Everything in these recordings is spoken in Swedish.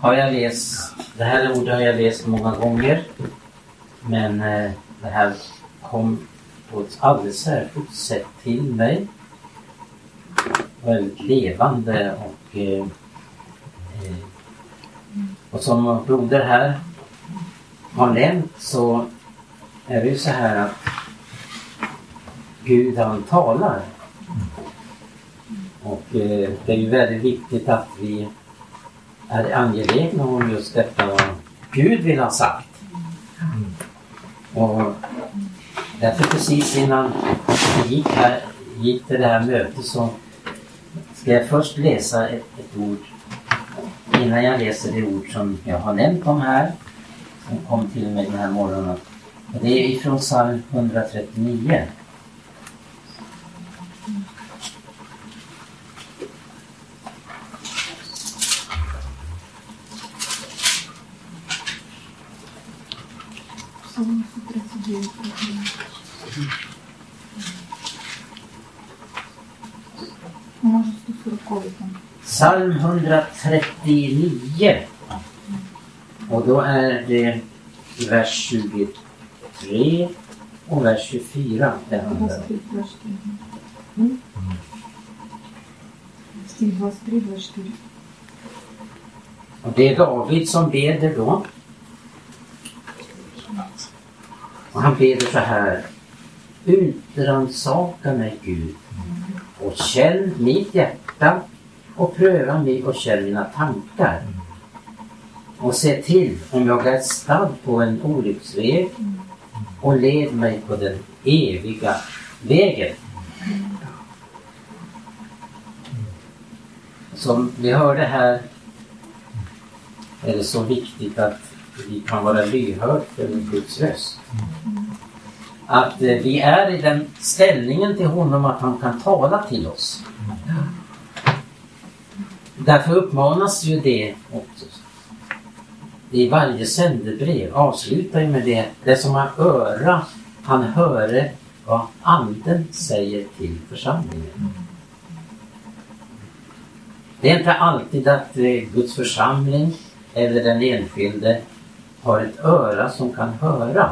har jag läst, det här ordet har jag läst många gånger. Men eh, det här kom på ett alldeles särskilt sätt till mig. Väldigt levande och eh, eh, och som broder här har nämnt så är det ju så här att Gud han talar. Och eh, det är ju väldigt viktigt att vi är angelägna om just detta Gud vill ha sagt. Och därför precis innan vi gick, här, gick till det här mötet så ska jag först läsa ett, ett ord innan jag läser det ord som jag har nämnt om här som kom till mig den här morgonen. Och det är ifrån psalm 139. psalm 139. Och då är det vers 23 och vers 24 det handlar om. Och det är David som beder då. Och han beder så här. Utrannsaka mig Gud och känn mitt hjärta och pröva mig och känn mina tankar. Och se till om jag är stadd på en olycksväg och led mig på den eviga vägen. Som vi hörde här är det så viktigt att vi kan vara lyhörd för Guds röst. Att eh, vi är i den ställningen till honom att han kan tala till oss. Därför uppmanas ju det också. I varje sändebrev avslutar ju med det. Det som har öra, han höre vad anden säger till församlingen. Det är inte alltid att eh, Guds församling eller den enskilde har ett öra som kan höra.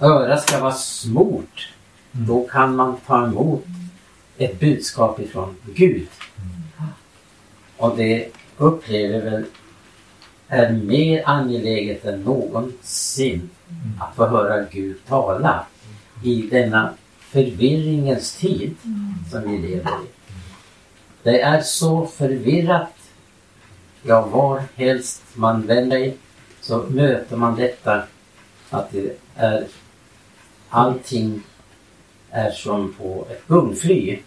Örat ska vara smort. Då kan man ta emot ett budskap ifrån Gud. Och det upplever väl är mer angeläget än någonsin att få höra Gud tala i denna förvirringens tid som vi lever i. Det är så förvirrat. Ja, var helst man vänder så möter man detta att det är allting är som på ett gungfly.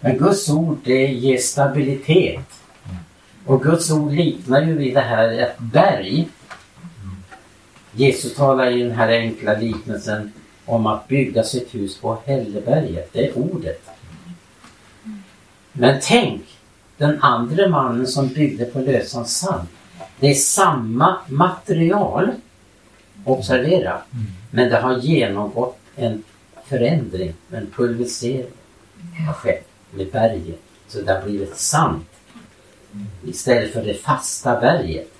Men Guds ord det ger stabilitet. Och Guds ord liknar ju vid det här ett berg. Jesus talar i den här enkla liknelsen om att bygga sitt hus på Hälleberget. Det är ordet. Men tänk den andra mannen som byggde på lösan sand. Det är samma material. Observera. Men det har genomgått en förändring, en pulverisering har skett med berget. Så det har blivit sant istället för det fasta berget.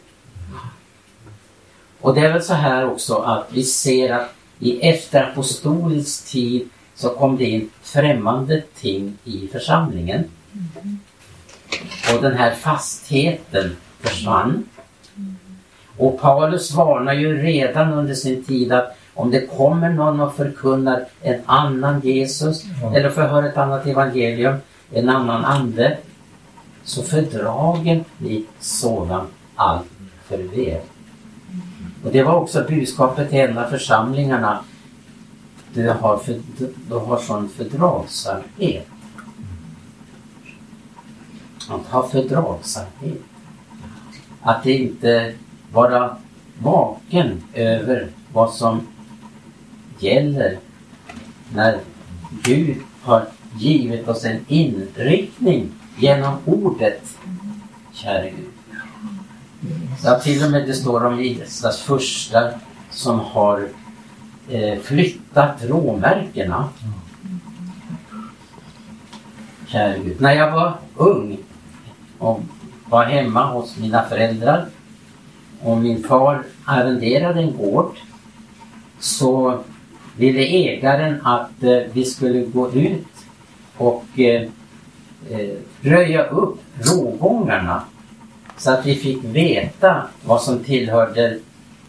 Och det är väl så här också att vi ser att i efterapostolisk tid så kom det in främmande ting i församlingen. Och den här fastheten försvann. Och Paulus varnar ju redan under sin tid att om det kommer någon och förkunnar en annan Jesus eller förhör ett annat evangelium, en annan ande, så fördragen blir sådan allt för väl. Och det var också budskapet till en av församlingarna. Du har, för, du har sån fördragsamhet. Att ha fördragsamhet. Att inte vara vaken över vad som gäller när Gud har givit oss en inriktning genom ordet, käre Gud. Ja, till och med det står om Israels första som har eh, flyttat råmärkena. Käre Gud. När jag var ung och var hemma hos mina föräldrar. Och min far arrenderade en gård. Så ville ägaren att eh, vi skulle gå ut och eh, eh, röja upp rågångarna så att vi fick veta vad som tillhörde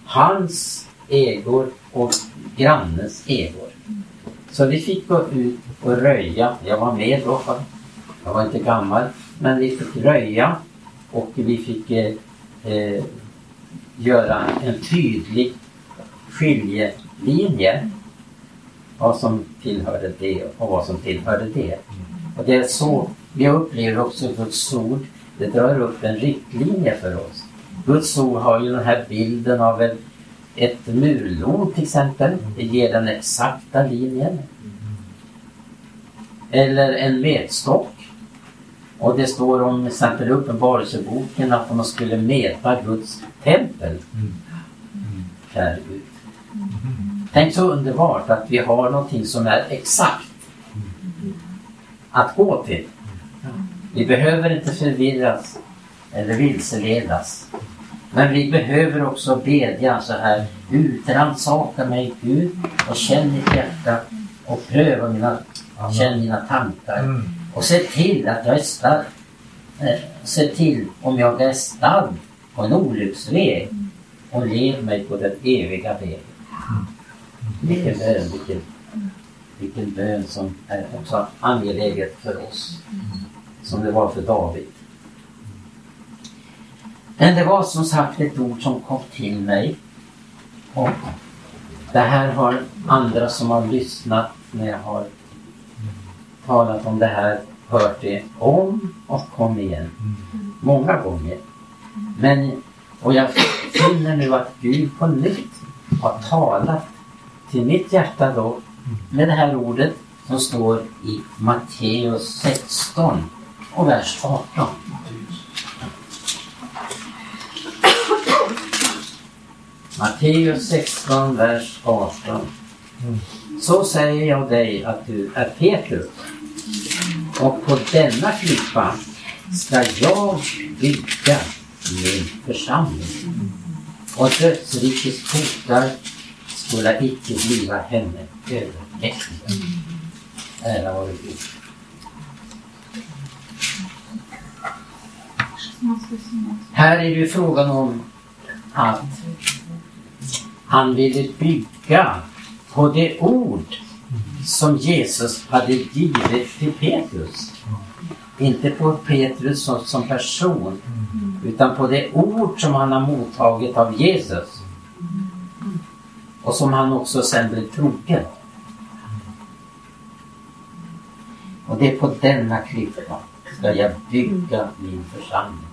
hans ägor och grannens ägor. Så vi fick gå ut och röja. Jag var med då. Jag var inte gammal. Men vi fick röja och vi fick eh, eh, göra en tydlig skiljelinje. Vad som tillhörde det och vad som tillhörde det. Och det är så vi upplever också Guds ord. Det drar upp en riktlinje för oss. Guds ord har ju den här bilden av en, ett murlon till exempel. Det ger den exakta linjen. Eller en metstock. Och det står om till exempel i Uppenbarelseboken att man skulle mäta Guds tempel. Här ut. Tänk så underbart att vi har någonting som är exakt att gå till. Vi behöver inte förvirras eller vilseledas. Men vi behöver också bedja så här. Utrannsaka mig Gud och känn mitt hjärta och pröva mina, känn mina tankar. Och se till att jag är stadd. Eh, se till om jag är stadd på en olycksväg och led mig på den eviga vägen. Vilken bön, vilken, vilken bön som är också angeläget för oss. Som det var för David. Men det var som sagt ett ord som kom till mig. Och det här har andra som har lyssnat när jag har talat om det här hört det om och om igen. Många gånger. Men, och jag finner nu att Gud på nytt har talat till mitt hjärta då med det här ordet som står i Matteus 16 och vers 18. Matteus 16, vers 18. Så säger jag dig att du är Petrus och på denna klippa ska jag bygga min församling. Och dödsrikets portar skola icke bliva henne övermäktiga. Ära vare Gud. Här är det ju frågan om att han ville bygga på det ord som Jesus hade givit till Petrus. Inte på Petrus som, som person utan på det ord som han har mottagit av Jesus. Och som han också sen blev trogen. Och det är på denna klippa ska jag bygga min församling.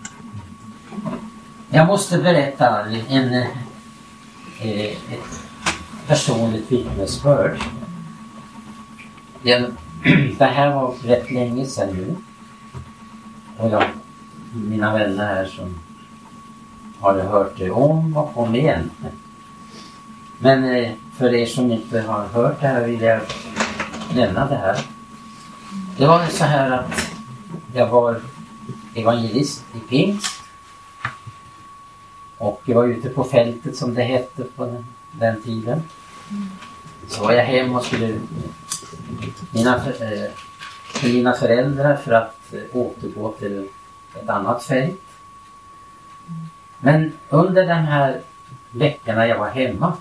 Jag måste berätta en, eh, ett personligt vittnesbörd. Det, det här var rätt länge sedan nu. Och jag, mina vänner här som har hört det om och om igen. Men eh, för er som inte har hört det här vill jag nämna det här. Det var så här att jag var evangelist i pingst. Och jag var ute på fältet som det hette på den, den tiden. Så var jag hem och skulle mina, eh, för mina föräldrar för att eh, återgå till ett annat fält. Men under den här veckorna jag var hemma,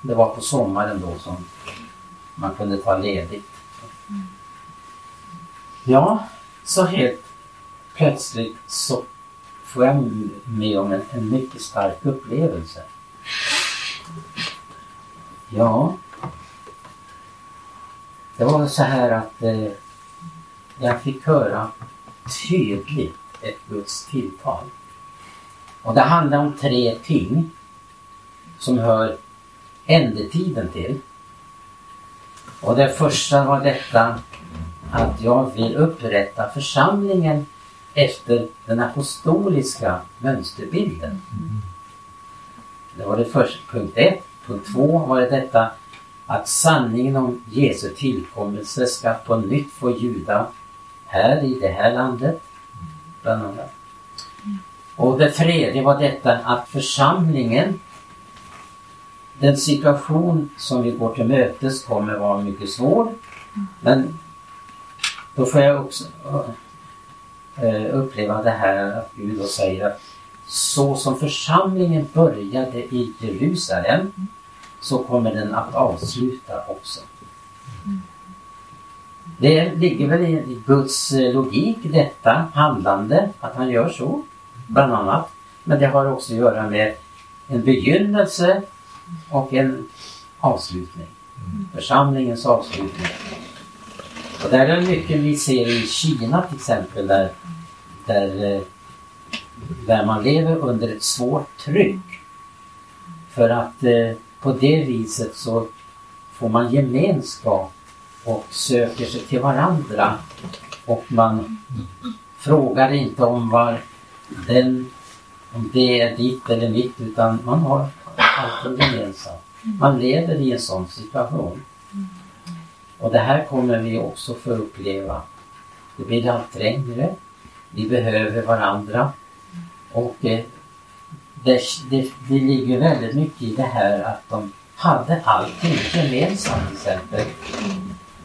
det var på sommaren då som man kunde ta ledigt. Ja, så helt plötsligt så får jag med om en, en mycket stark upplevelse. Ja, det var så här att eh, jag fick höra tydligt ett Guds tilltal. Och det handlade om tre ting som hör ändetiden till. Och det första var detta att jag vill upprätta församlingen efter den apostoliska mönsterbilden. Det var det första, punkt ett. Punkt två var det detta att sanningen om Jesu tillkommelse ska på nytt få ljuda här i det här landet, bland annat. Och det tredje var detta att församlingen, den situation som vi går till mötes kommer vara mycket svår. Men då får jag också eh, uppleva det här att Gud då säger att så som församlingen började i Jerusalem så kommer den att avsluta också. Det ligger väl i Guds eh, logik detta handlande, att han gör så, bland annat. Men det har också att göra med en begynnelse och en avslutning. Församlingens avslutning. Och där är det mycket vi ser i Kina till exempel där, där, eh, där man lever under ett svårt tryck. För att eh, på det viset så får man gemenskap och söker sig till varandra. Och man frågar inte om var den, om det är ditt eller mitt utan man har allt gemensamt. Man lever i en sån situation. Och det här kommer vi också få uppleva. Det blir allt trängre. Vi behöver varandra. Och eh, det, det, det ligger väldigt mycket i det här att de hade allting gemensamt till exempel.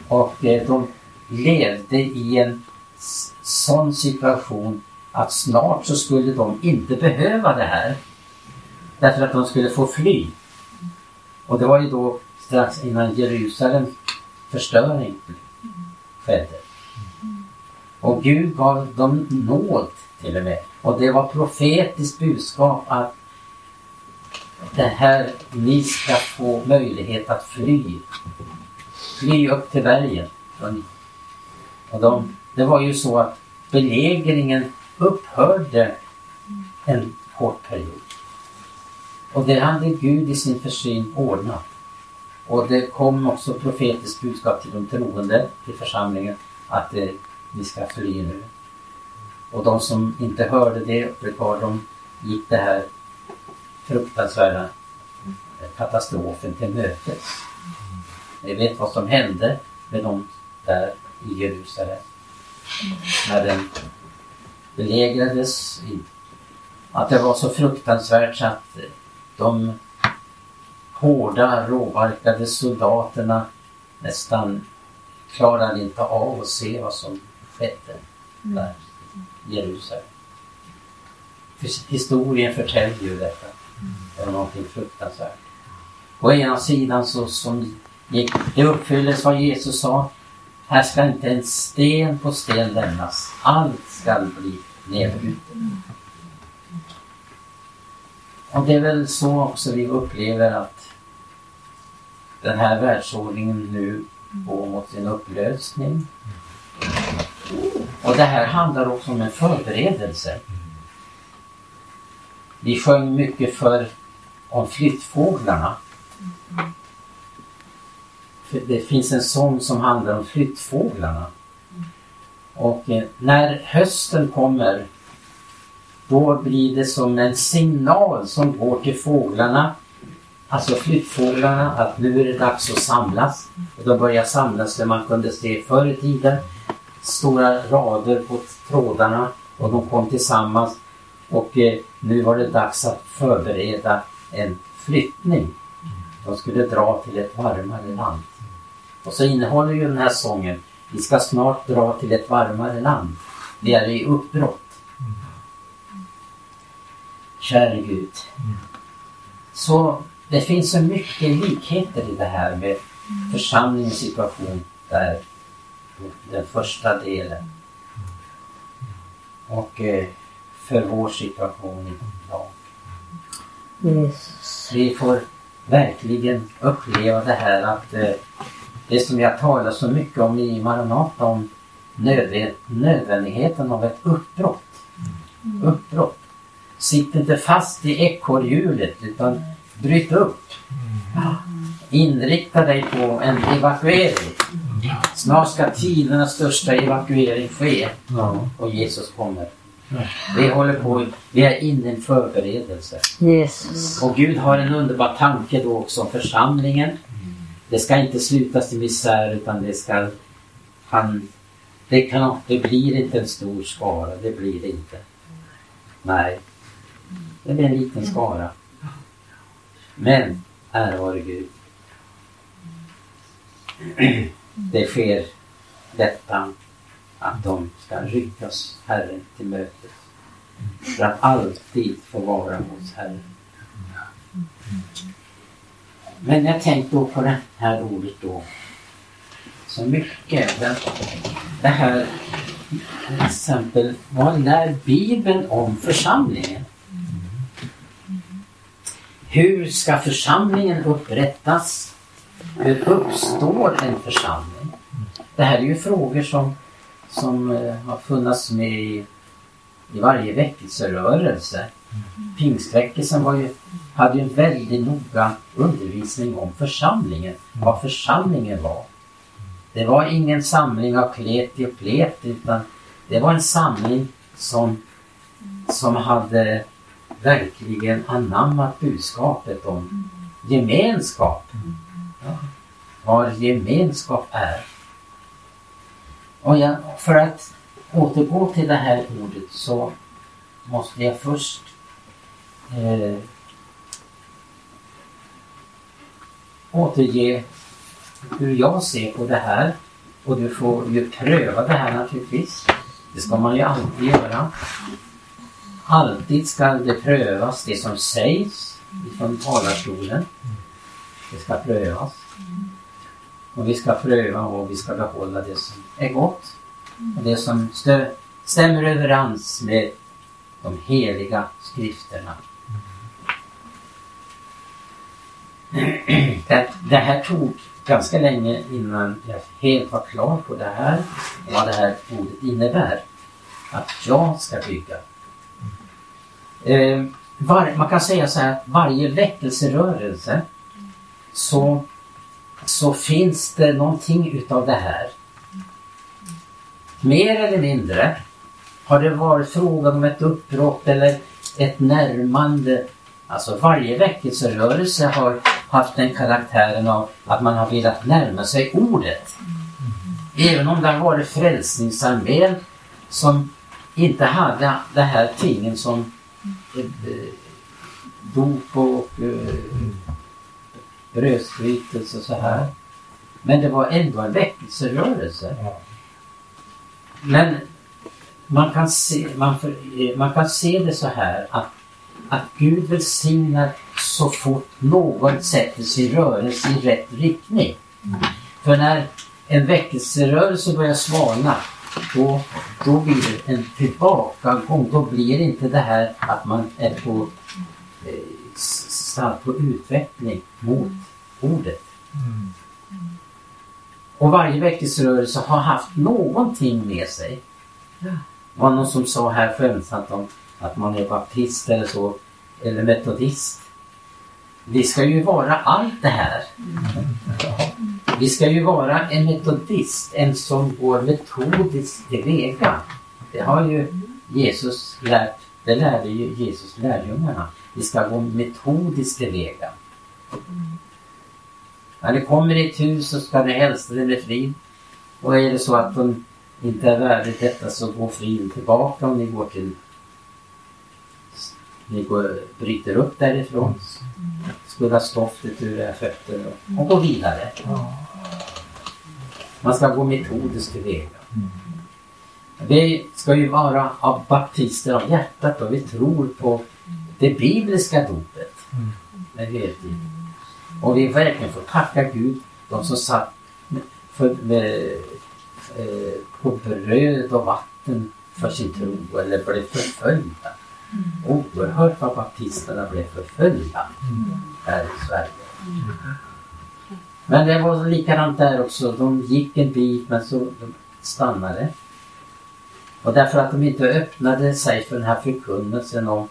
Och eh, de levde i en sån situation att snart så skulle de inte behöva det här. Därför att de skulle få fly. Och det var ju då strax innan Jerusalem förstöring skedde. Och Gud gav dem nåd till och med. Och det var profetiskt budskap att det här, ni ska få möjlighet att fly. Fly upp till bergen. Och de, det var ju så att belägringen upphörde en kort period. Och det hade Gud i sin försyn ordnat. Och det kom också profetiskt budskap till de troende, till församlingen, att eh, vi ska fly nu. Och de som inte hörde det, de gick det här fruktansvärda eh, katastrofen till mötes. Ni vet vad som hände med dem där i Jerusalem. När den belägrades. Att det var så fruktansvärt så att eh, de hårda, råbarkade soldaterna nästan klarade inte av att se vad som skedde där i Jerusalem. Historien förtäljer ju detta. Det var någonting fruktansvärt. På ena sidan så som gick, det uppfylldes vad Jesus sa. Här ska inte en sten på sten lämnas. Allt ska bli nedbrutet. Och det är väl så också vi upplever att den här världsordningen nu går mot sin upplösning. Och det här handlar också om en förberedelse. Vi sjöng mycket för om flyttfåglarna. Det finns en sång som handlar om flyttfåglarna. Och eh, när hösten kommer då blir det som en signal som går till fåglarna, alltså flyttfåglarna, att nu är det dags att samlas. Och de börjar samlas där man kunde se förr i tiden stora rader på trådarna och de kom tillsammans och eh, nu var det dags att förbereda en flyttning. De skulle dra till ett varmare land. Och så innehåller ju den här sången Vi ska snart dra till ett varmare land. Vi är i uppbrott. Käre Gud. Så det finns så mycket likheter i det här med församlingens situation där, den första delen. Och eh, för vår situation idag. Jesus. Vi får verkligen uppleva det här att eh, det som jag talar så mycket om i Maranata om nödvä- nödvändigheten av ett uppbrott. Uppbrott. Sitt inte fast i ekorrhjulet utan bryt upp. Inrikta dig på en evakuering. Snart ska tidernas största evakuering ske och Jesus kommer. Vi håller på, vi är inne i en förberedelse. Jesus. Och Gud har en underbar tanke då också om församlingen. Det ska inte slutas i misär utan det ska han, det, kan, det blir inte en stor skara, det blir det inte. Nej, det blir en liten skara. Men, ära vare Gud. Det sker detta att de ska ryckas Herren till mötes. För att alltid få vara hos Herren. Men jag tänkte då på det här ordet då. Så mycket. Det, det här till exempel, vad lär Bibeln om församlingen? Hur ska församlingen upprättas? Hur uppstår en församling? Det här är ju frågor som, som eh, har funnits med i, i varje väckelserörelse. Pingstväckelsen var ju, hade ju en väldigt noga undervisning om församlingen, vad församlingen var. Det var ingen samling av kleti och plet utan det var en samling som, som hade verkligen anammat budskapet om gemenskap. Ja, vad gemenskap är. Och jag, för att återgå till det här ordet så måste jag först eh, återge hur jag ser på det här. Och du får ju pröva det här naturligtvis. Det ska man ju alltid göra. Alltid ska det prövas, det som sägs från talarstolen. Det ska prövas. Och vi ska pröva och vi ska behålla det som är gott. Och det som stämmer överens med de heliga skrifterna. Det, det här tog ganska länge innan jag helt var klar på det här och vad det här ordet innebär. Att jag ska bygga. Eh, var, man kan säga så här att varje väckelserörelse så, så finns det någonting utav det här. Mer eller mindre har det varit frågan om ett uppbrott eller ett närmande. Alltså varje väckelserörelse har haft den karaktären av att man har velat närma sig ordet. Även om det har varit Frälsningsarmén som inte hade det här tingen som dop och eh, brödstrytelse och så här. Men det var ändå en väckelserörelse. Men man kan, se, man, för, man kan se det så här att, att Gud välsignar så fort någon sätter sin rörelse i rätt riktning. För när en väckelserörelse börjar svalna då, då blir det en tillbakagång. Då blir det inte det här att man är på eh, start på utveckling mot ordet. Och varje väckelserörelse har haft någonting med sig. Det var någon som sa här skämtsamt om att man är baptist eller så, eller metodist. Vi ska ju vara allt det här. Vi ska ju vara en metodist, en som går metodiskt till väga. Det har ju Jesus lärt, det lärde ju Jesus lärjungarna. Vi ska gå metodiskt tillväga. När det kommer i ett hus så ska ni hälsa det med frid. Och är det så att de inte är värdigt detta så går friden tillbaka om ni går till ni går, bryter upp därifrån. Skudda stoftet ur era fötter och, och gå vidare. Man ska gå metodiskt tillväga. Vi ska ju vara av baptister av hjärtat och vi tror på det bibliska dopet. Det vet heltid. Och vi verkligen får tacka Gud, de som satt för, med, eh, på bröd och vatten för sin tro eller blev förföljda. Oerhört vad baptisterna blev förföljda här i Sverige. Men det var likadant där också. De gick en bit men så de stannade. Och därför att de inte öppnade sig för den här förkunnelsen om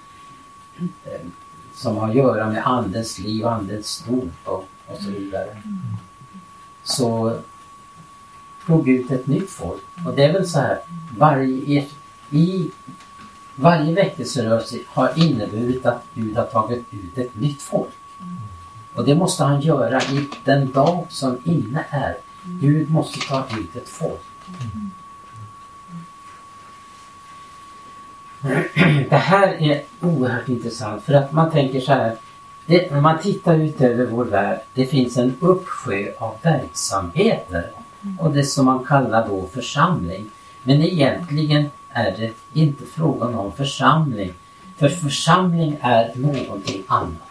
eh, som har att göra med andens liv, andens dop och, och så vidare. Så tog ut ett nytt folk. Och det är väl så här, varje, i varje väckelserörelse har inneburit att Gud har tagit ut ett nytt folk. Och det måste han göra i den dag som inne är. Gud måste ta ut ett folk. Det här är oerhört intressant för att man tänker så här. Det, när man tittar ut över vår värld, det finns en uppsjö av verksamheter och det som man kallar då församling. Men egentligen är det inte frågan om församling. För församling är någonting annat.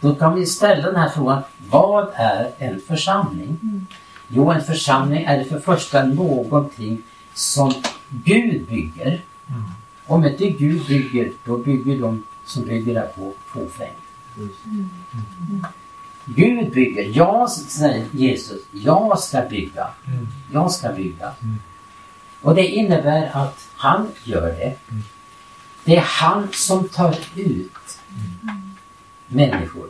Då kan vi ställa den här frågan, vad är en församling? Jo, en församling är det för första någonting som Gud bygger. Om inte Gud bygger, då bygger de som bygger där på fåfängt. Gud bygger. Jag, säger Jesus, jag ska bygga. Jag ska bygga. Och det innebär att han gör det. Det är han som tar ut människor.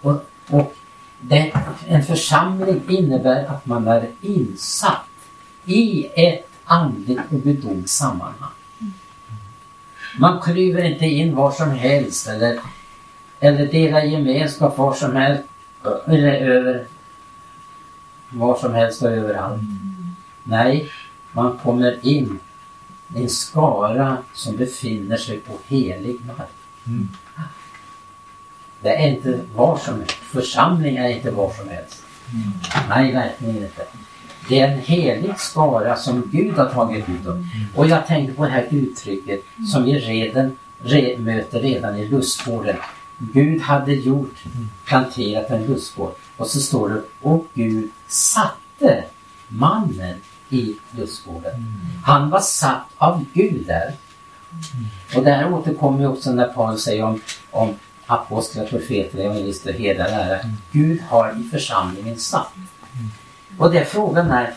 Och, och det, en församling innebär att man är insatt i ett andligt och gudomligt sammanhang. Man kryper inte in var som helst eller, eller delar gemenskap var som helst eller över var som helst och överallt. Nej, man kommer in i en skara som befinner sig på helig mark. Mm. Det är inte var som helst. Församling är inte var som helst. Nej, verkligen inte. Det är en helig skara som Gud har tagit ut dem. Och jag tänkte på det här uttrycket som vi redan, re, möter redan i lustgården. Gud hade gjort, planterat en lustgård. Och så står det, och Gud satte mannen i lustgården. Han var satt av Gud där. Och det här återkommer ju också när Paulus säger om, om apostlar, profeter, evangelister herdar lärare. Gud har i församlingen satt. Och det frågan är,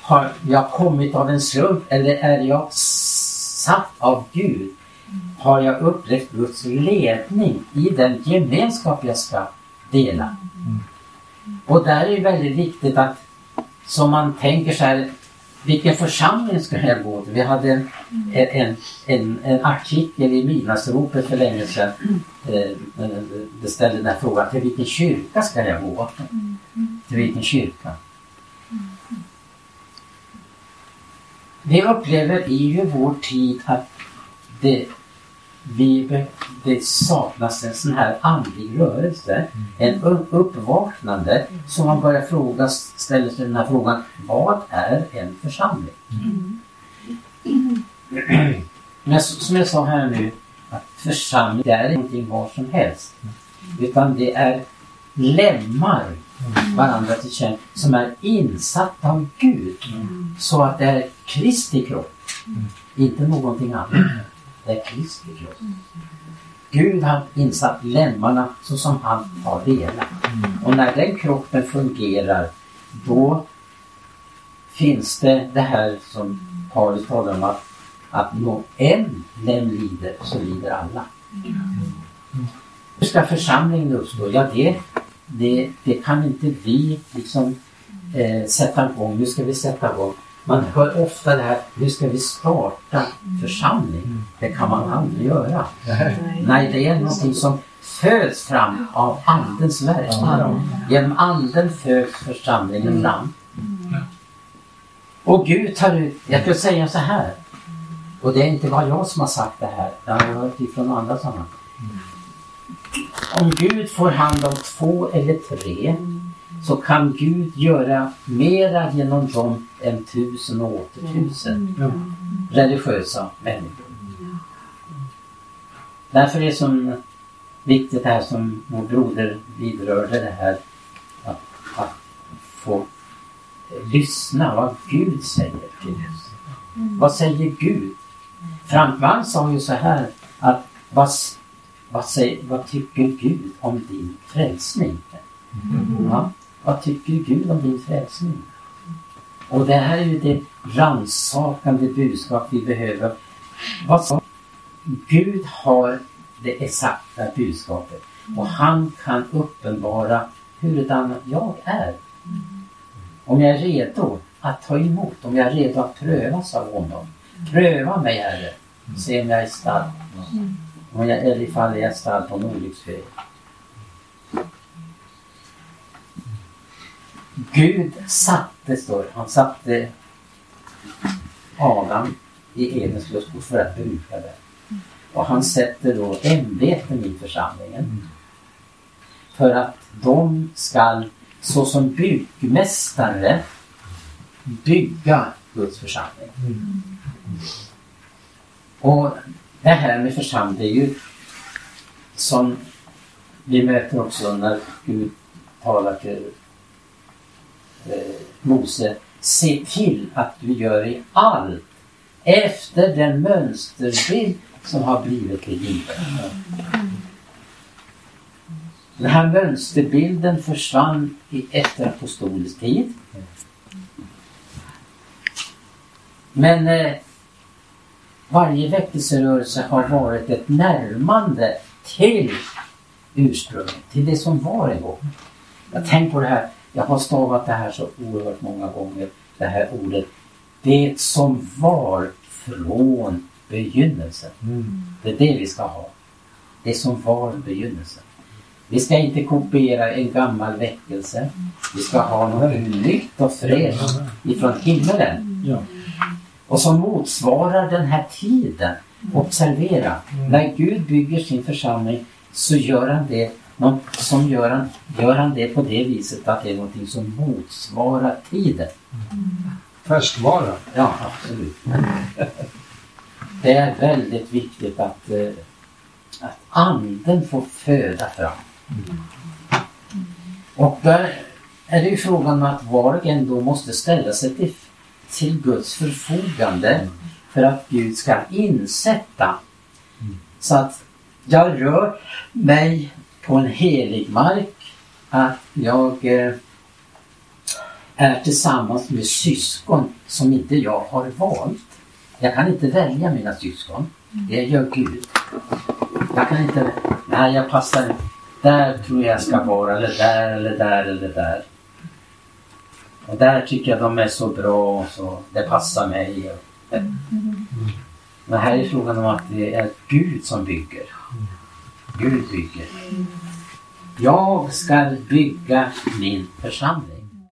har jag kommit av en slump eller är jag satt av Gud? Har jag upplevt Guds ledning i den gemenskap jag ska dela? Och där är det väldigt viktigt att som man tänker så här, vilken församling ska jag gå till? Vi hade en, en, en, en artikel i Midnattsropet för länge sedan. Eh, eh, det ställde den här frågan, till vilken kyrka ska jag gå? Till vilken kyrka? Vi upplever i ju vår tid att det, vi, det saknas en sån här andlig rörelse. En upp- uppvaknande. Så man börjar fråga, ställer sig den här frågan, vad är en församling? Men så- som jag sa här nu, att församling det är ingenting var som helst. Utan det är lemmar varandra till tjänst som är insatta av Gud. Så att det är Kristi kropp. Inte någonting annat. Det är Kristi kropp. Gud har insatt lemmarna så som han har velat. Och när den kroppen fungerar då finns det det här som Paulus talar om att, att nå en lem lider så lider alla. Hur ska församlingen uppstå? Ja, det, det, det kan inte vi liksom eh, sätta igång. Nu ska vi sätta igång. Man hör ofta det här, nu ska vi starta församling. Det kan man aldrig göra. Nej, det är någonting som föds fram av Andens verksamhet. Genom Anden föds församlingen fram. Och Gud tar ut, jag ska säga så här. Och det är inte bara jag som har sagt det här. Det har jag hört ifrån andra sammanhang. Om Gud får hand om två eller tre så kan Gud göra mera genom dem än tusen och åter tusen religiösa människor. Därför är det så viktigt det här som vår broder vidrörde det här att, att få lyssna vad Gud säger till oss. Vad säger Gud? Frank Wall sa ju så här att vad, vad, säger, vad tycker Gud om din frälsning? Ja, vad tycker Gud om din frälsning? Och det här är ju det rannsakande budskap vi behöver. Vad sa Gud har det exakta budskapet och han kan uppenbara hurdan jag är. Om jag är redo att ta emot, om jag är redo att prövas av honom. Pröva mig Herre, se om jag är stark. Om jag, eller ifall jag är stark på en olycksväg. Gud satte, står det, han satte Adam i Edens lustgård för att bruka det. Och han sätter då ämbeten i församlingen. För att de ska såsom byggmästare bygga Guds församling. Och det här med församling det är ju som vi möter också när Gud talar till Eh, Mose. Se till att du gör i allt efter den mönsterbild som har blivit dig given. Den här mönsterbilden försvann i efterapostolisk tid. Men eh, varje väckelserörelse har varit ett närmande till ursprunget, till det som var en gång. Jag tänker på det här, jag har stavat det här så oerhört många gånger, det här ordet. Det som var från begynnelsen. Mm. Det är det vi ska ha. Det som var begynnelsen. Vi ska inte kopiera en gammal väckelse. Vi ska ha något nytt och fräscht ifrån himmelen. Ja. Och som motsvarar den här tiden. Observera, när Gud bygger sin församling så gör han det, något som gör, han, gör han det på det viset att det är någonting som motsvarar tiden. Färskvara. Ja, absolut. Det är väldigt viktigt att, eh, att anden får föda fram. Och där är det ju frågan om att var och en då måste ställa sig till, till Guds förfogande för att Gud ska insätta. Så att jag rör mig på en helig mark, att jag eh, är tillsammans med syskon som inte jag har valt. Jag kan inte välja mina syskon. Det gör Gud. Jag kan inte, nej jag passar, där tror jag ska vara, eller där, eller där, eller där. Och där tycker jag de är så bra, så det passar mig. Men här är frågan om att det är Gud som bygger. Gud bygger. Jag ska bygga min församling.